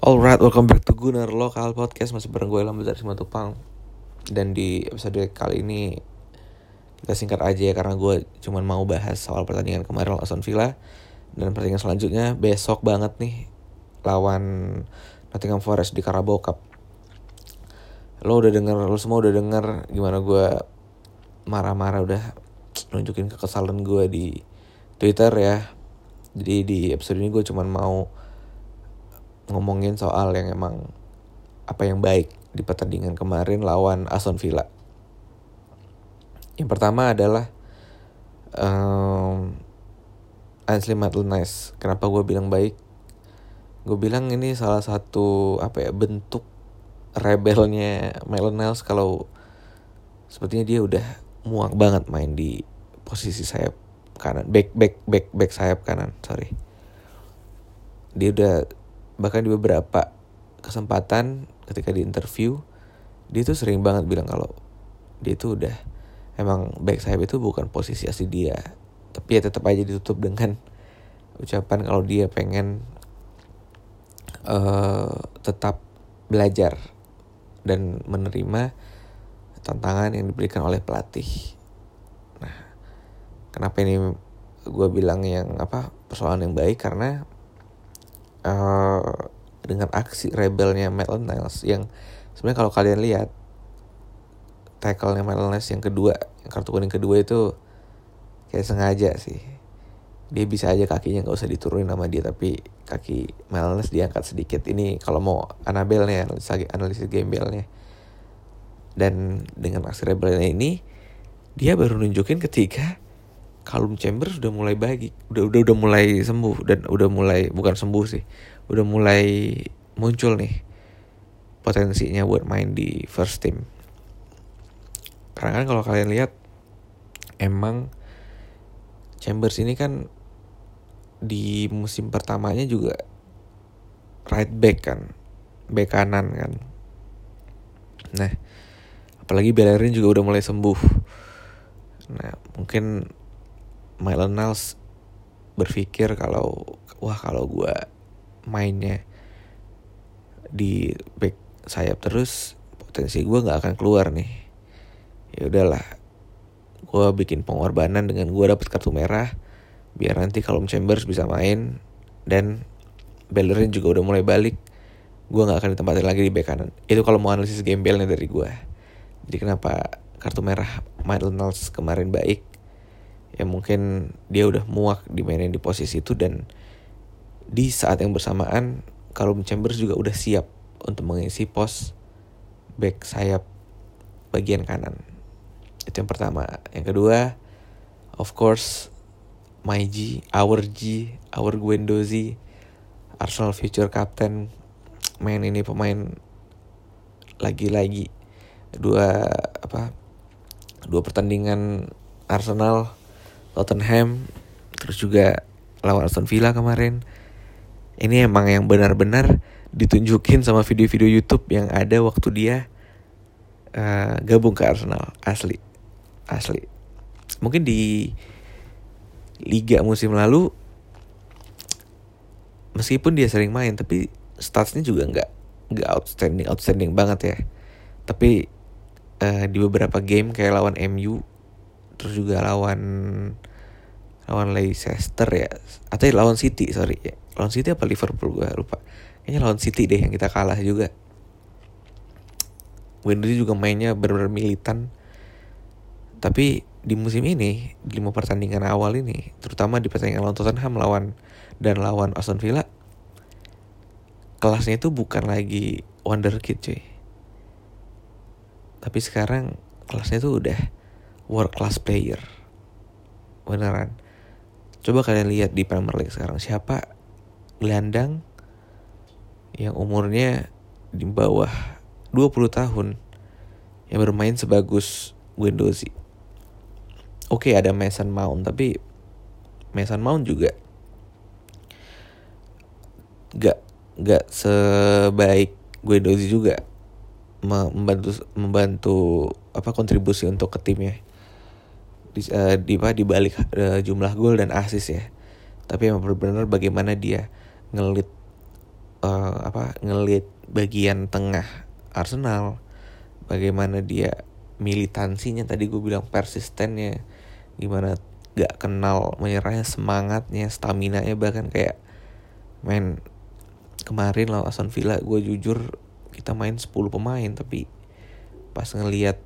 Alright, welcome back to Gunner Local Podcast. Masih bareng gue Lambat dari Simatupang. Dan di episode kali ini Kita singkat aja ya Karena gue cuman mau bahas soal pertandingan kemarin lawan Villa. Dan pertandingan selanjutnya besok banget nih Lawan Nottingham Forest di Carabao Cup. Lo udah denger, lo semua udah denger Gimana gue marah-marah udah Nunjukin kekesalan gue di Twitter ya. Jadi di episode ini gue cuman mau ngomongin soal yang emang apa yang baik di pertandingan kemarin lawan Aston Villa. Yang pertama adalah um, Ainsley Maitland-Niles. Kenapa gue bilang baik? Gue bilang ini salah satu apa ya bentuk rebelnya Maitland-Niles kalau sepertinya dia udah muak banget main di posisi sayap kanan, back back back back sayap kanan, sorry. Dia udah bahkan di beberapa kesempatan ketika di interview dia tuh sering banget bilang kalau dia tuh udah emang back sayap itu bukan posisi asli dia tapi ya tetap aja ditutup dengan ucapan kalau dia pengen uh, tetap belajar dan menerima tantangan yang diberikan oleh pelatih. Nah, kenapa ini gue bilang yang apa persoalan yang baik karena uh, dengan aksi rebelnya Maitland Niles yang sebenarnya kalau kalian lihat tackle-nya Maitland Niles yang kedua yang kartu kuning kedua itu kayak sengaja sih. Dia bisa aja kakinya nggak usah diturunin sama dia tapi kaki Maitland Niles diangkat sedikit. Ini kalau mau Annabelle-nya analisis, analisis gembelnya. Dan dengan aksi rebelnya ini dia baru nunjukin ketika Calum Chambers udah mulai baik, udah udah udah mulai sembuh dan udah mulai bukan sembuh sih, udah mulai muncul nih potensinya buat main di first team. Karena kan kalau kalian lihat emang Chambers ini kan di musim pertamanya juga right back kan, back kanan kan. Nah, apalagi Bellerin juga udah mulai sembuh. Nah, mungkin Mylon Niles berpikir kalau wah kalau gue mainnya di back sayap terus potensi gue nggak akan keluar nih. Ya udahlah gue bikin pengorbanan dengan gue dapet kartu merah biar nanti kalau Chambers bisa main dan Bellerin juga udah mulai balik. Gue nggak akan ditempatin lagi di back kanan. Itu kalau mau analisis gembelnya dari gue jadi kenapa kartu merah Maitland Niles kemarin baik ya mungkin dia udah muak dimainin di posisi itu dan di saat yang bersamaan kalau Chambers juga udah siap untuk mengisi pos back sayap bagian kanan. Itu yang pertama. Yang kedua, of course, my G, our G, our Guendouzi, Arsenal future captain. Main ini pemain lagi-lagi dua apa? Dua pertandingan Arsenal Tottenham terus juga lawan Aston Villa kemarin. Ini emang yang benar-benar ditunjukin sama video-video YouTube yang ada waktu dia uh, gabung ke Arsenal. Asli asli. Mungkin di liga musim lalu meskipun dia sering main tapi statsnya juga nggak nggak outstanding outstanding banget ya. Tapi uh, di beberapa game kayak lawan MU terus juga lawan lawan Leicester ya. Atau ya, lawan City sorry. Ya lawan City apa Liverpool? Gue lupa. Kayaknya lawan City deh yang kita kalah juga. Wendy juga mainnya benar-benar militan. Tapi di musim ini di lima pertandingan awal ini terutama di pertandingan lawan Tottenham lawan dan lawan Aston Villa kelasnya itu bukan lagi wonderkid cuy. Tapi sekarang kelasnya tuh udah world class player. Beneran coba kalian lihat di Premier League sekarang siapa gelandang yang umurnya di bawah 20 tahun yang bermain sebagus Guendouzi? Oke okay, ada Mason Mount tapi Mason Mount juga gak gak sebaik Guendouzi juga membantu membantu apa kontribusi untuk ke timnya di uh, di, di balik uh, jumlah gol dan asis ya. Tapi emang benar-benar bagaimana dia ngelit uh, apa ngelit bagian tengah Arsenal. Bagaimana dia militansinya tadi gue bilang persistennya. Gimana gak kenal menyerahnya semangatnya stamina nya bahkan kayak main kemarin lawan Aston Villa gue jujur kita main 10 pemain tapi pas ngelihat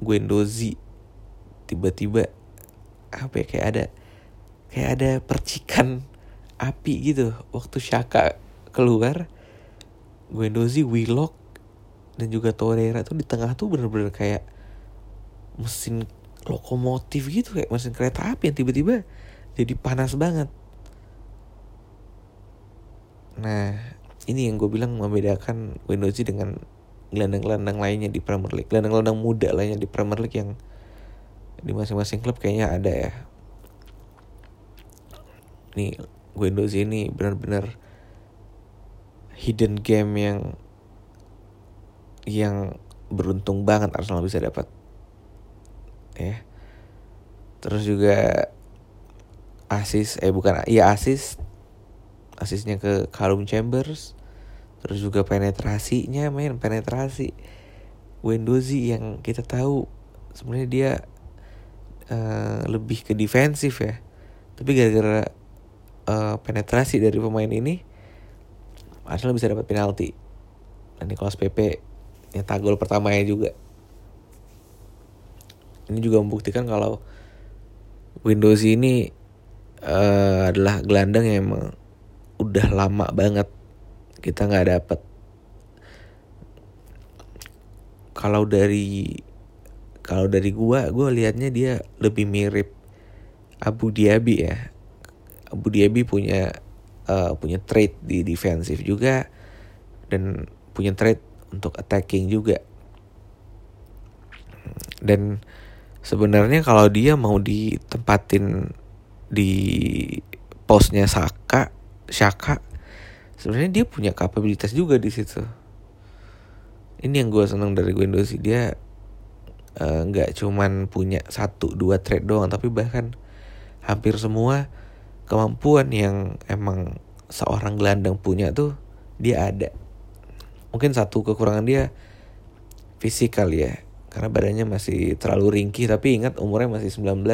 Guendouzi tiba-tiba apa ya kayak ada kayak ada percikan api gitu. Waktu Shaka keluar Guendouzi Willock dan juga Torreira tuh di tengah tuh bener-bener kayak mesin lokomotif gitu kayak mesin kereta api yang tiba-tiba jadi panas banget. Nah ini yang gue bilang membedakan Guendouzi dengan gelandang-gelandang lainnya di Premier League gelandang-gelandang muda lainnya di Premier League yang di masing-masing klub kayaknya ada ya. Nih Windows ini benar-benar hidden game yang yang beruntung banget Arsenal bisa dapat. Ya. Terus juga asis eh bukan iya asis asisnya ke Callum Chambers. Terus juga penetrasinya main penetrasi Wendozi yang kita tahu sebenarnya dia uh, lebih ke defensif ya. Tapi gara-gara uh, penetrasi dari pemain ini Arsenal bisa dapat penalti. Dan Nicolas Pepe nyetak gol pertamanya juga. Ini juga membuktikan kalau Windows ini uh, adalah gelandang yang emang udah lama banget kita nggak dapet. Kalau dari kalau dari gua gua liatnya dia lebih mirip Abu Dhabi ya. Abu Dhabi punya uh, punya trade di defensif juga dan punya trade untuk attacking juga. Dan sebenarnya kalau dia mau ditempatin di posnya Saka Shaka sebenarnya dia punya kapabilitas juga di situ. Ini yang gue seneng dari sih. Dia nggak uh, cuman punya satu dua trade doang tapi bahkan hampir semua kemampuan yang emang seorang gelandang punya tuh dia ada. Mungkin satu kekurangan dia fisikal ya karena badannya masih terlalu ringkih tapi ingat umurnya masih 19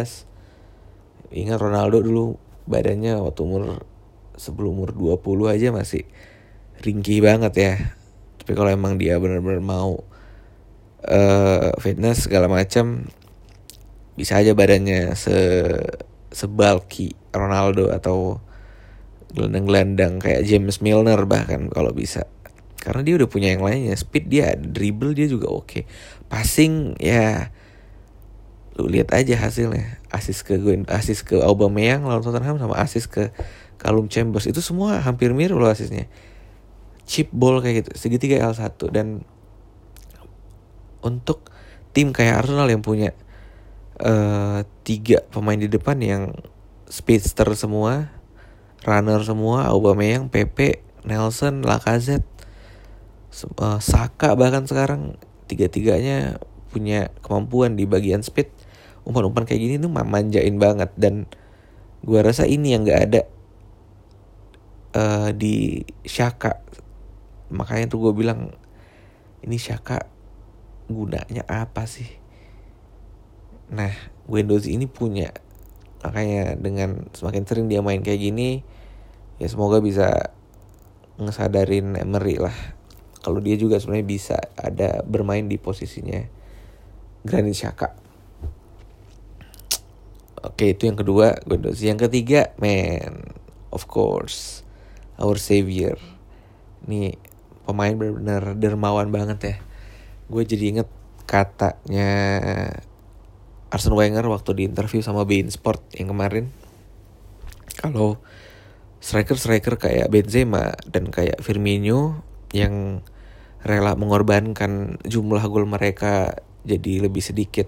ingat Ronaldo dulu badannya waktu umur sebelum umur 20 aja masih ringkih banget ya. Tapi kalau emang dia benar-benar mau uh, fitness segala macam bisa aja badannya se sebalki Ronaldo atau gelandang-gelandang kayak James Milner bahkan kalau bisa. Karena dia udah punya yang lainnya speed dia dribble dia juga oke. Okay. passing ya lu lihat aja hasilnya. Asis ke asis ke Aubameyang lawan Tottenham sama asis ke Kalum Chambers. Itu semua hampir mirip loh asisnya. Chip ball kayak gitu segitiga L1 dan untuk tim kayak Arsenal yang punya uh, tiga pemain di depan yang speedster semua runner semua Aubameyang Pepe Nelson Lacazette uh, Saka bahkan sekarang tiga-tiganya punya kemampuan di bagian speed. Umpan-umpan kayak gini tuh manjain banget dan gua rasa ini yang gak ada uh, di Shaka makanya tuh gue bilang ini Shaka gunanya apa sih? Nah Windows ini punya makanya dengan semakin sering dia main kayak gini ya semoga bisa ngesadarin Emery lah. Kalau dia juga sebenarnya bisa ada bermain di posisinya Granit Xhaka. Oke itu yang kedua Windows. Yang ketiga man Of course our savior. Nih pemain benar-benar dermawan banget ya gue jadi inget katanya Arsene Wenger waktu di interview sama Bein Sport yang kemarin. Kalau striker-striker kayak Benzema dan kayak Firmino yang rela mengorbankan jumlah gol mereka jadi lebih sedikit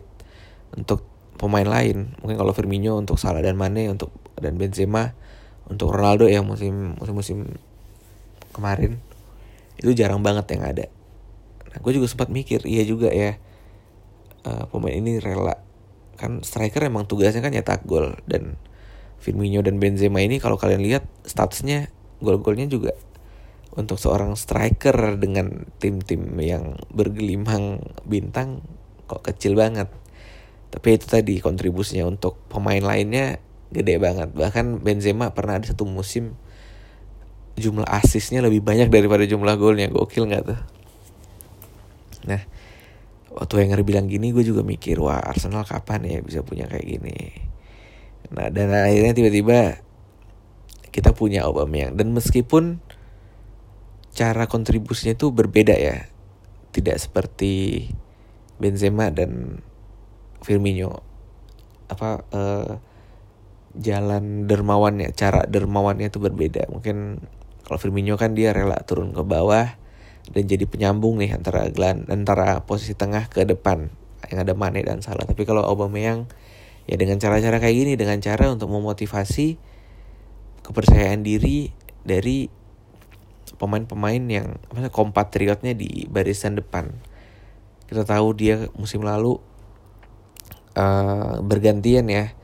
untuk pemain lain. Mungkin kalau Firmino untuk Salah dan Mane untuk dan Benzema untuk Ronaldo yang musim musim musim kemarin. Itu jarang banget yang ada gue juga sempat mikir iya juga ya uh, pemain ini rela kan striker emang tugasnya kan nyetak gol dan Firmino dan Benzema ini kalau kalian lihat statusnya gol-golnya juga untuk seorang striker dengan tim-tim yang bergelimang bintang kok kecil banget. Tapi itu tadi kontribusinya untuk pemain lainnya gede banget. Bahkan Benzema pernah ada satu musim jumlah asisnya lebih banyak daripada jumlah golnya. Gokil nggak tuh? Nah, waktu Wenger bilang gini gue juga mikir wah Arsenal kapan ya bisa punya kayak gini. Nah, dan akhirnya tiba-tiba kita punya Aubameyang dan meskipun cara kontribusinya itu berbeda ya. Tidak seperti Benzema dan Firmino. Apa uh, jalan dermawannya, cara dermawannya itu berbeda. Mungkin kalau Firmino kan dia rela turun ke bawah dan jadi penyambung nih antara antara posisi tengah ke depan yang ada Mane dan Salah. Tapi kalau Aubameyang ya dengan cara-cara kayak gini dengan cara untuk memotivasi kepercayaan diri dari pemain-pemain yang apa kompatriotnya di barisan depan. Kita tahu dia musim lalu uh, bergantian ya.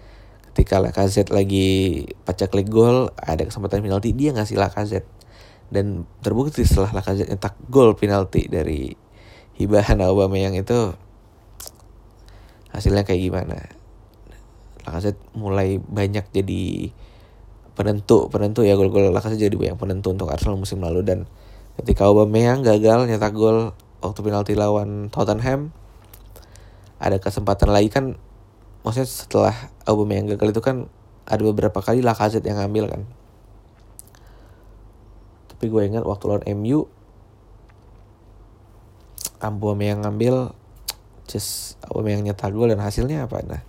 Ketika Lacazette lagi pacak leg gol, ada kesempatan penalti, dia ngasih Lacazette. Dan terbukti setelah Lacazette nyetak gol penalti dari hibahan Aubameyang itu hasilnya kayak gimana. Lacazette mulai banyak jadi penentu penentu ya gol-gol Lacazette jadi banyak penentu untuk Arsenal musim lalu dan ketika Aubameyang gagal nyetak gol waktu penalti lawan Tottenham ada kesempatan lagi kan maksudnya setelah Aubameyang gagal itu kan ada beberapa kali Lacazette yang ngambil kan tapi gue ingat waktu lawan MU Aubameyang ngambil just Aubameyang nyetak gol dan hasilnya apa? Nah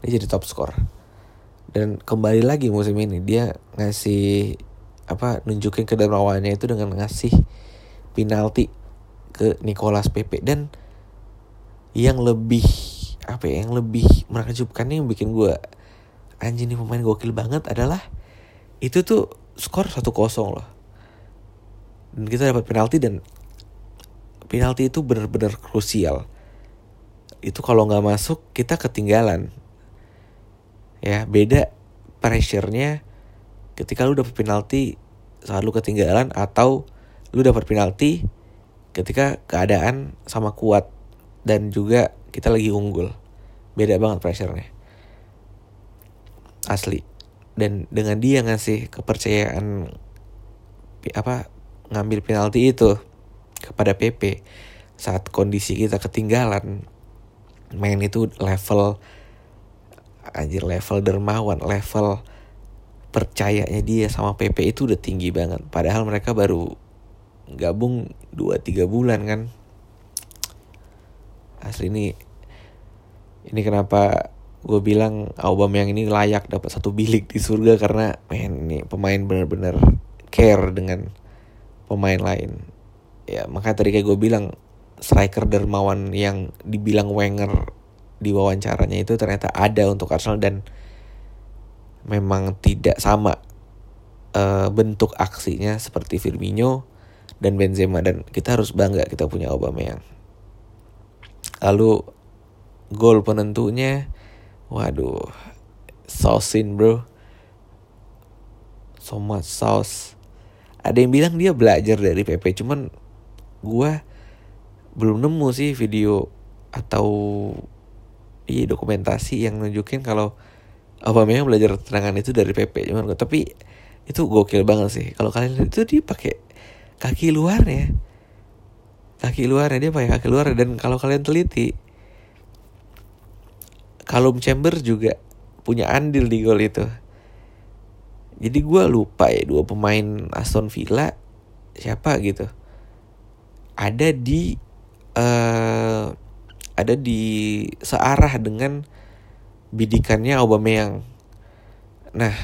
dia jadi top score dan kembali lagi musim ini dia ngasih apa nunjukin kedermawannya itu dengan ngasih penalti ke Nicolas Pepe. Dan yang lebih apa ya yang lebih menakjubkan yang bikin gue anjing nih pemain gokil banget adalah itu tuh skor satu kosong loh dan kita dapat penalti dan penalti itu benar-benar krusial. Itu kalau nggak masuk kita ketinggalan. Ya beda pressure-nya ketika lu dapat penalti saat lu ketinggalan atau lu dapat penalti ketika keadaan sama kuat dan juga kita lagi unggul. Beda banget pressure-nya. Asli. Dan dengan dia ngasih kepercayaan apa ngambil penalti itu kepada PP saat kondisi kita ketinggalan. Main itu level anjir level dermawan level percayanya dia sama PP itu udah tinggi banget. Padahal mereka baru gabung 2-3 bulan kan. Asli ini ini kenapa gue bilang Aubameyang ini layak dapat satu bilik di surga karena men ini pemain bener-bener care dengan pemain lain. Ya makanya tadi kayak gue bilang striker dermawan yang dibilang Wenger di wawancaranya itu ternyata ada untuk Arsenal dan memang tidak sama uh, bentuk aksinya seperti Firmino dan Benzema. Dan kita harus bangga kita punya Aubameyang. Lalu gol penentunya waduh sausin bro. So much sauce ada yang bilang dia belajar dari PP cuman gua belum nemu sih video atau iya dokumentasi yang nunjukin kalau Aubameyang belajar tenangan itu dari PP cuman tapi itu gokil banget sih. Kalau kalian itu dia pakai kaki luarnya. Kaki luarnya dia pakai kaki luar dan kalau kalian teliti Calum Chamber juga punya andil di gol itu jadi gue lupa ya dua pemain Aston Villa siapa gitu ada di uh, ada di searah dengan bidikannya Aubameyang. Nah,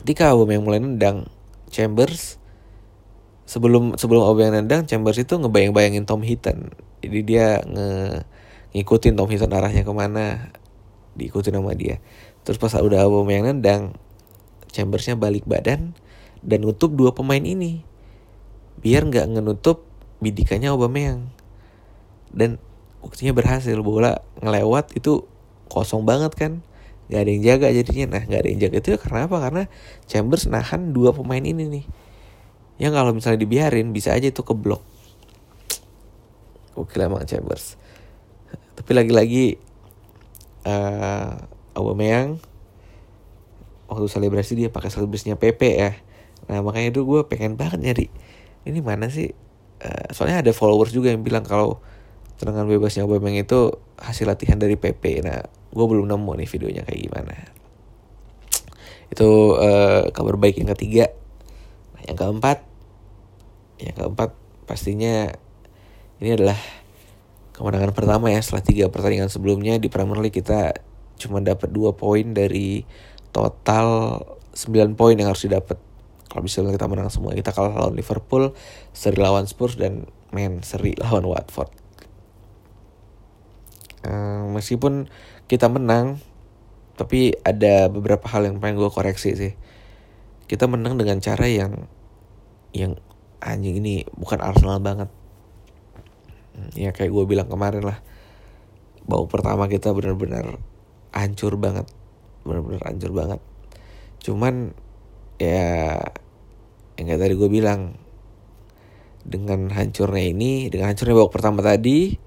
ketika Aubameyang mulai nendang, Chambers sebelum sebelum Aubameyang nendang, Chambers itu ngebayang-bayangin Tom Hinton. Jadi dia nge ngikutin Tom Hinton arahnya ke mana, diikutin sama dia. Terus pas udah Aubameyang nendang, Chambersnya balik badan dan nutup dua pemain ini. Biar nggak ngenutup bidikannya Aubameyang. Dan buktinya berhasil bola ngelewat itu kosong banget kan? Nggak ada yang jaga jadinya. Nah nggak ada yang jaga itu karena apa? Karena Chambers nahan dua pemain ini nih. Yang kalau misalnya dibiarin bisa aja itu keblok. Oke emang Chambers. Tapi lagi-lagi uh, Aubameyang waktu selebrasi dia pakai selebrasinya PP ya. Nah makanya itu gue pengen banget nyari ini mana sih uh, soalnya ada followers juga yang bilang kalau tendangan bebasnya Aubameyang itu hasil latihan dari PP nah gue belum nemu nih videonya kayak gimana. Itu uh, kabar baik yang ketiga. Nah, yang keempat yang keempat pastinya ini adalah kemenangan pertama ya. Setelah tiga pertandingan sebelumnya di Premier League kita cuma dapat dua poin dari total 9 poin yang harus didapat kalau misalnya kita menang semua kita kalah lawan Liverpool seri lawan Spurs dan main seri lawan Watford. Uh, meskipun kita menang tapi ada beberapa hal yang pengen gue koreksi sih. Kita menang dengan cara yang yang anjing ini bukan Arsenal banget. Ya kayak gue bilang kemarin lah bau pertama kita benar-benar hancur banget benar-benar hancur banget. Cuman ya yang kayak tadi gue bilang dengan hancurnya ini dengan hancurnya babak pertama tadi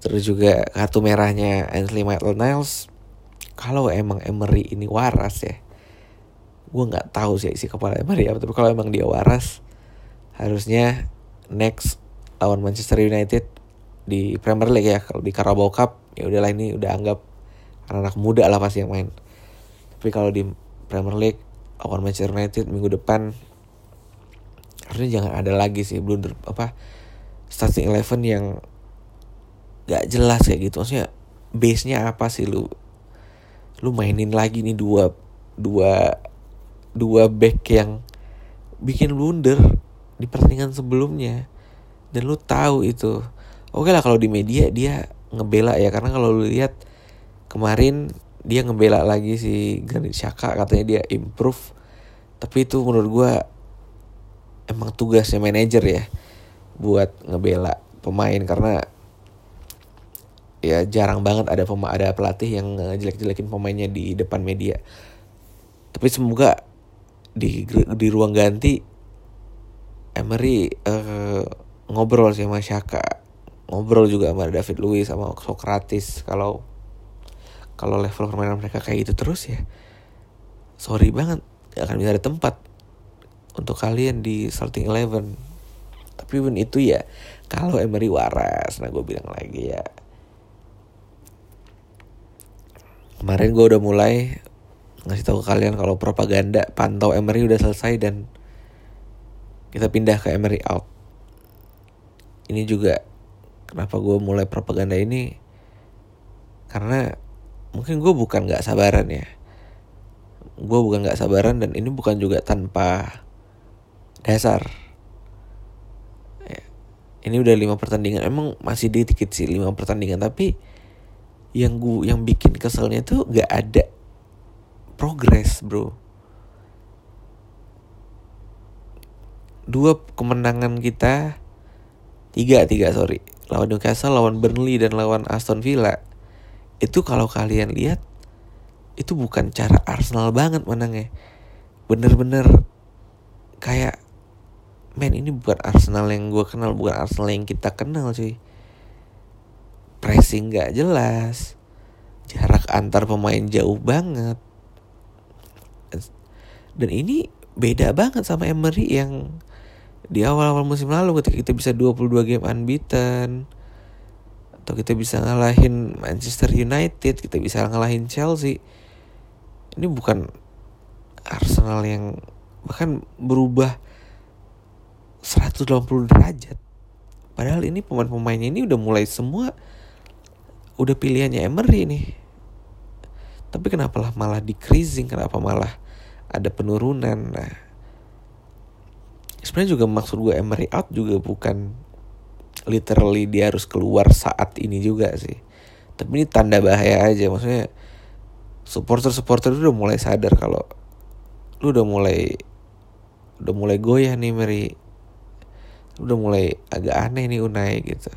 terus juga kartu merahnya Ainsley Maitland Niles kalau emang Emery ini waras ya gue nggak tahu sih isi kepala Emery ya tapi kalau emang dia waras harusnya next lawan Manchester United di Premier League ya kalau di Carabao Cup ya udahlah ini udah anggap anak-anak muda lah pasti yang main tapi kalau di Premier League lawan Manchester United minggu depan harusnya jangan ada lagi sih blunder apa starting eleven yang gak jelas kayak gitu. Maksudnya base nya apa sih lu? Lu mainin lagi nih dua dua dua back yang bikin blunder di pertandingan sebelumnya. Dan lu tahu itu. Oke lah kalau di media dia ngebela ya karena kalau lu lihat kemarin dia ngebela lagi si Granit Xhaka katanya dia improve. Tapi itu menurut gue emang tugasnya manajer ya buat ngebela pemain karena ya jarang banget ada pema ada pelatih yang jelek-jelekin pemainnya di depan media. Tapi semoga di di ruang ganti Emery uh, ngobrol sama Shaka ngobrol juga sama David Luiz sama Socrates. Kalau kalau level permainan mereka kayak gitu terus ya sorry banget gak akan bisa ada tempat untuk kalian di starting eleven. Tapi pun itu ya kalau Emery waras nah gue bilang lagi ya. Kemarin gue udah mulai ngasih tahu kalian kalau propaganda pantau Emery udah selesai dan kita pindah ke Emery out. Ini juga kenapa gue mulai propaganda ini karena mungkin gue bukan nggak sabaran ya. Gue bukan nggak sabaran dan ini bukan juga tanpa dasar. Ya, ini udah lima pertandingan emang masih dikit sih lima pertandingan tapi yang gue yang bikin keselnya tuh nggak ada progres bro. Dua kemenangan kita tiga tiga sorry. Lawan Newcastle lawan Burnley dan lawan Aston Villa itu kalau kalian lihat itu bukan cara Arsenal banget menangnya. Bener-bener kayak men ini bukan Arsenal yang gue kenal bukan Arsenal yang kita kenal cuy. Pressing gak jelas. Jarak antar pemain jauh banget. Dan ini beda banget sama Emery yang di awal-awal musim lalu ketika kita bisa 22 game unbeaten atau kita bisa ngalahin Manchester United, kita bisa ngalahin Chelsea. Ini bukan Arsenal yang bahkan berubah 180 derajat. Padahal ini pemain-pemainnya ini udah mulai semua udah pilihannya Emery nih. Tapi kenapa lah malah decreasing, kenapa malah ada penurunan. Nah, sebenarnya juga maksud gue Emery out juga bukan literally dia harus keluar saat ini juga sih. Tapi ini tanda bahaya aja maksudnya supporter supporter itu udah mulai sadar kalau lu udah mulai udah mulai goyah nih Mary. Udah mulai agak aneh nih Unai gitu.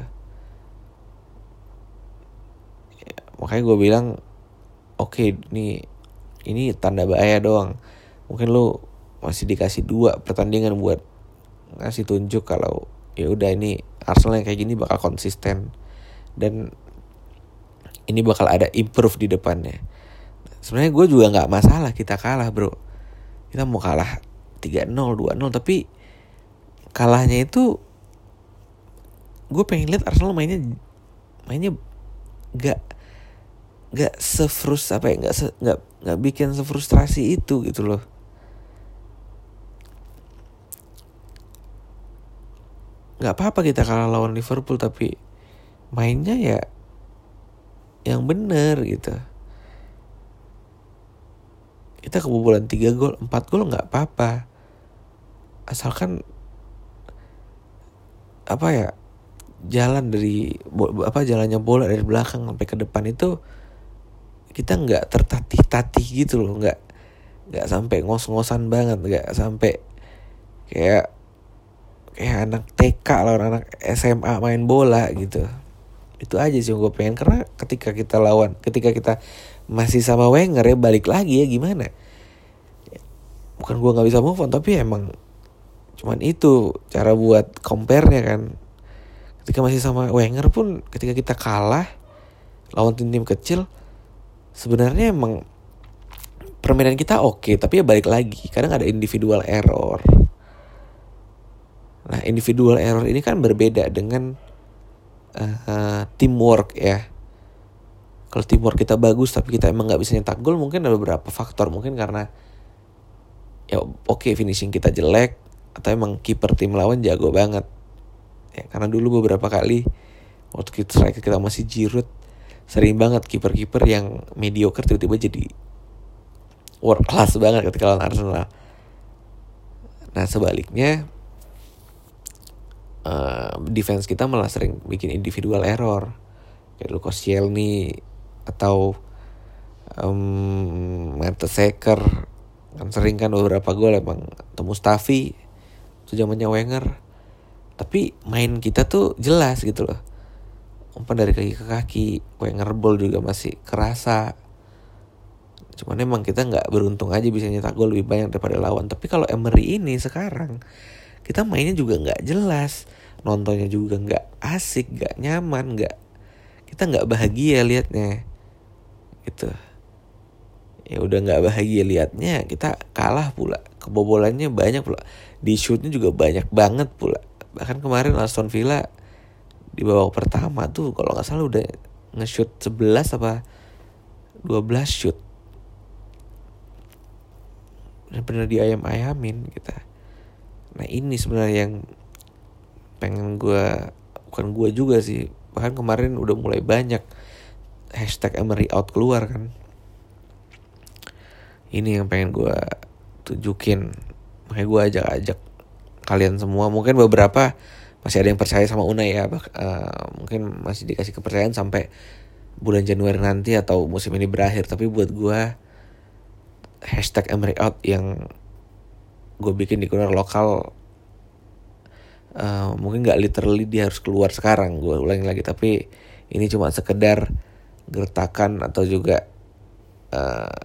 Ya, makanya gue bilang oke okay, nih ini tanda bahaya doang. Mungkin lu masih dikasih dua pertandingan buat ngasih tunjuk kalau ya udah ini Arsenal yang kayak gini bakal konsisten. Dan ini bakal ada improve di depannya. Sebenarnya gue juga nggak masalah kita kalah bro. Kita mau kalah 3-0 2-0 tapi kalahnya itu gue pengen lihat Arsenal mainnya mainnya gak gak sefrus apa ya gak se, gak, gak bikin sefrustrasi itu gitu loh nggak apa-apa kita kalah lawan Liverpool tapi mainnya ya yang bener gitu. Kita kebobolan 3 gol 4 gol nggak apa-apa. Asalkan apa ya jalan dari apa jalannya bola dari belakang sampai ke depan itu kita nggak tertatih-tatih gitu loh. Nggak nggak sampai ngos-ngosan banget nggak sampai kayak kayak anak TK lawan anak SMA main bola gitu. Itu aja sih yang gue pengen. Karena ketika kita lawan ketika kita masih sama Wenger ya balik lagi ya gimana? Bukan gue nggak bisa move on tapi emang cuman itu cara buat compare-nya kan. Ketika masih sama Wenger pun ketika kita kalah lawan tim-tim kecil sebenarnya emang permainan kita oke okay, tapi ya balik lagi. Kadang ada individual error Nah, individual error ini kan berbeda dengan uh, teamwork ya. Kalau teamwork kita bagus tapi kita emang nggak bisa nyetak gol, mungkin ada beberapa faktor. Mungkin karena ya oke okay, finishing kita jelek atau emang kiper tim lawan jago banget. Ya, karena dulu beberapa kali waktu kita striker kita masih Giroud sering banget kiper-kiper yang mediocre tiba-tiba jadi world class banget ketika lawan Arsenal. Nah sebaliknya uh, defense kita malah sering bikin individual error. Kayak Lucas nih atau um, Mertesacker kan sering kan beberapa gol emang. Atau Mustafi itu zamannya Wenger. Tapi main kita tuh jelas gitu loh. Umpan dari kaki ke kaki Wenger ball juga masih kerasa. Cuman emang kita nggak beruntung aja bisa nyetak gol lebih banyak daripada lawan. Tapi kalau Emery ini sekarang kita mainnya juga nggak jelas. Nontonnya juga nggak asik nggak nyaman nggak kita nggak bahagia liatnya. Gitu. Ya udah nggak bahagia liatnya kita kalah pula. Kebobolannya banyak pula. Di shootnya juga banyak banget pula. Bahkan kemarin Aston Villa di babak pertama tuh kalau nggak salah udah nge-shoot 11 apa 12 shoot. Benar-benar di ayam-ayamin kita nah ini sebenarnya yang pengen gue bukan gue juga sih bahkan kemarin udah mulai banyak hashtag Emery out keluar kan. Ini yang pengen gue tunjukin. Makanya gue ajak-ajak kalian semua. Mungkin beberapa masih ada yang percaya sama Unai ya uh, mungkin masih dikasih kepercayaan sampai bulan Januari nanti atau musim ini berakhir. Tapi buat gue hashtag Emery out yang gue bikin di corner lokal uh, mungkin nggak literally dia harus keluar sekarang gue ulangi lagi. Tapi ini cuma sekedar gertakan atau juga uh,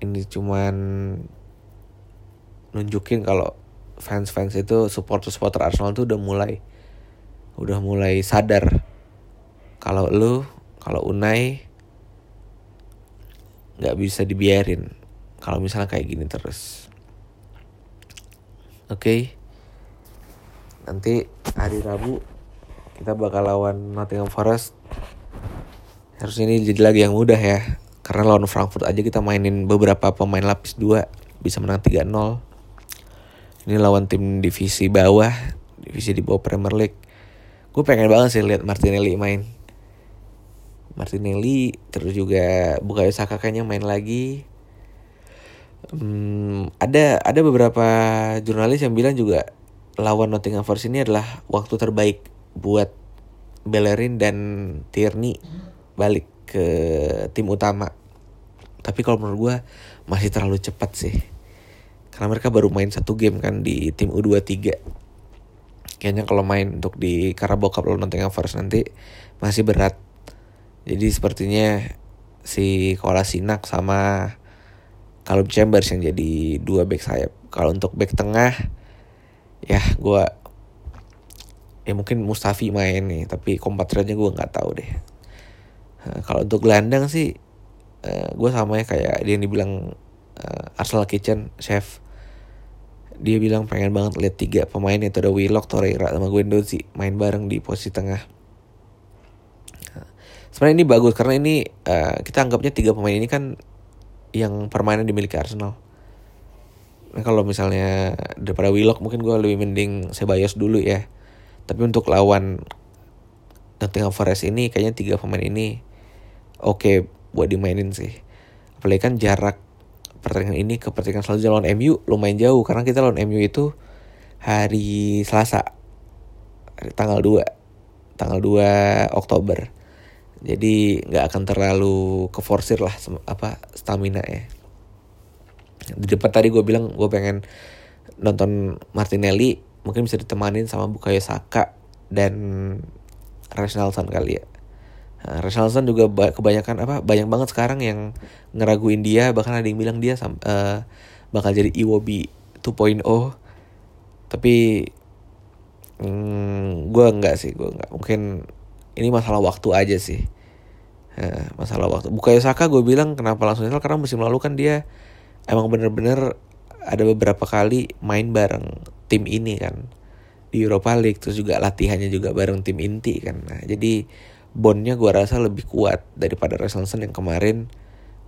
ini cuman nunjukin kalau fans-fans itu supporter-supporter Arsenal tuh udah mulai udah mulai sadar kalau lu kalau Unai nggak bisa dibiarin. Kalau misalnya kayak gini terus Oke. Okay. Nanti hari Rabu kita bakal lawan Nottingham Forest. Harusnya ini jadi lagi yang mudah ya. Karena lawan Frankfurt aja kita mainin beberapa pemain lapis 2 bisa menang 3-0. Ini lawan tim divisi bawah, divisi di bawah Premier League. Gue pengen banget sih lihat Martinelli main. Martinelli terus juga Bukayo Saka kayaknya main lagi hmm, ada ada beberapa jurnalis yang bilang juga lawan Nottingham Forest ini adalah waktu terbaik buat Bellerin dan Tierney balik ke tim utama. Tapi kalau menurut gue masih terlalu cepat sih. Karena mereka baru main satu game kan di tim U23. Kayaknya kalau main untuk di Carabao Cup lawan Nottingham Forest nanti masih berat. Jadi sepertinya si Kolasinac sama kalau Chambers yang jadi dua back sayap. Kalau untuk back tengah ya gue ya mungkin Mustafi main nih tapi kompatriotnya gue nggak tahu deh nah, kalau untuk gelandang sih eh, gue sama ya kayak dia yang dibilang uh, Arsenal Kitchen chef dia bilang pengen banget lihat tiga pemain itu ada Willock, Torreira sama Guendouzi main bareng di posisi tengah. Sebenarnya ini bagus karena ini uh, kita anggapnya tiga pemain ini kan yang permainan dimiliki Arsenal. Nah, kalau misalnya daripada Willock mungkin gue lebih mending Sebayos dulu ya. Tapi untuk lawan Nottingham Forest ini kayaknya tiga pemain ini oke okay buat dimainin sih. Apalagi kan jarak pertandingan ini ke pertandingan selanjutnya lawan MU lumayan jauh karena kita lawan MU itu hari Selasa hari tanggal 2 tanggal 2 Oktober jadi nggak akan terlalu keforsir lah apa stamina ya. Di depan tadi gue bilang gue pengen nonton Martinelli mungkin bisa ditemanin sama Bukayo Saka dan Reynolds kali ya. Nah, juga kebanyakan apa banyak banget sekarang yang ngeraguin dia bahkan ada yang bilang dia uh, bakal jadi Iwobi 2.0 tapi mm, gue enggak sih gue enggak mungkin ini masalah waktu aja sih. Uh, masalah waktu. Bukayo Saka gue bilang kenapa langsung install karena musim lalu kan dia emang bener-bener ada beberapa kali main bareng tim ini kan. Di Europa League terus juga latihannya juga bareng tim inti kan. Nah jadi bondnya gue rasa lebih kuat daripada Reselson yang kemarin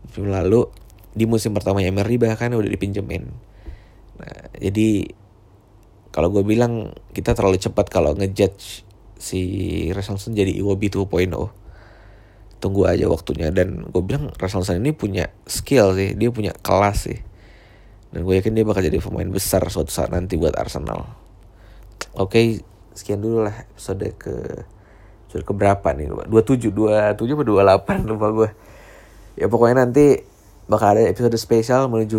musim lalu. Di musim pertama Emery bahkan udah dipinjemin. Nah, jadi kalau gue bilang kita terlalu cepat kalau ngejudge si Reselson jadi Iwobi 2.0. Tunggu aja waktunya dan gue bilang Reselson ini punya skill sih, dia punya kelas sih. Dan gue yakin dia bakal jadi pemain besar suatu saat nanti buat Arsenal. Oke, sekian dulu lah episode ke sudah keberapa nih lupa 27 27 atau 28 lupa gue ya pokoknya nanti bakal ada episode spesial menuju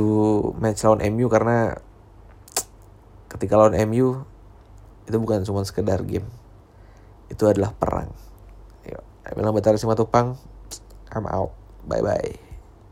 match lawan MU karena ketika lawan MU itu bukan cuma sekedar game itu adalah perang. Yuk, bilang Batara Simatupang I'm out. Bye bye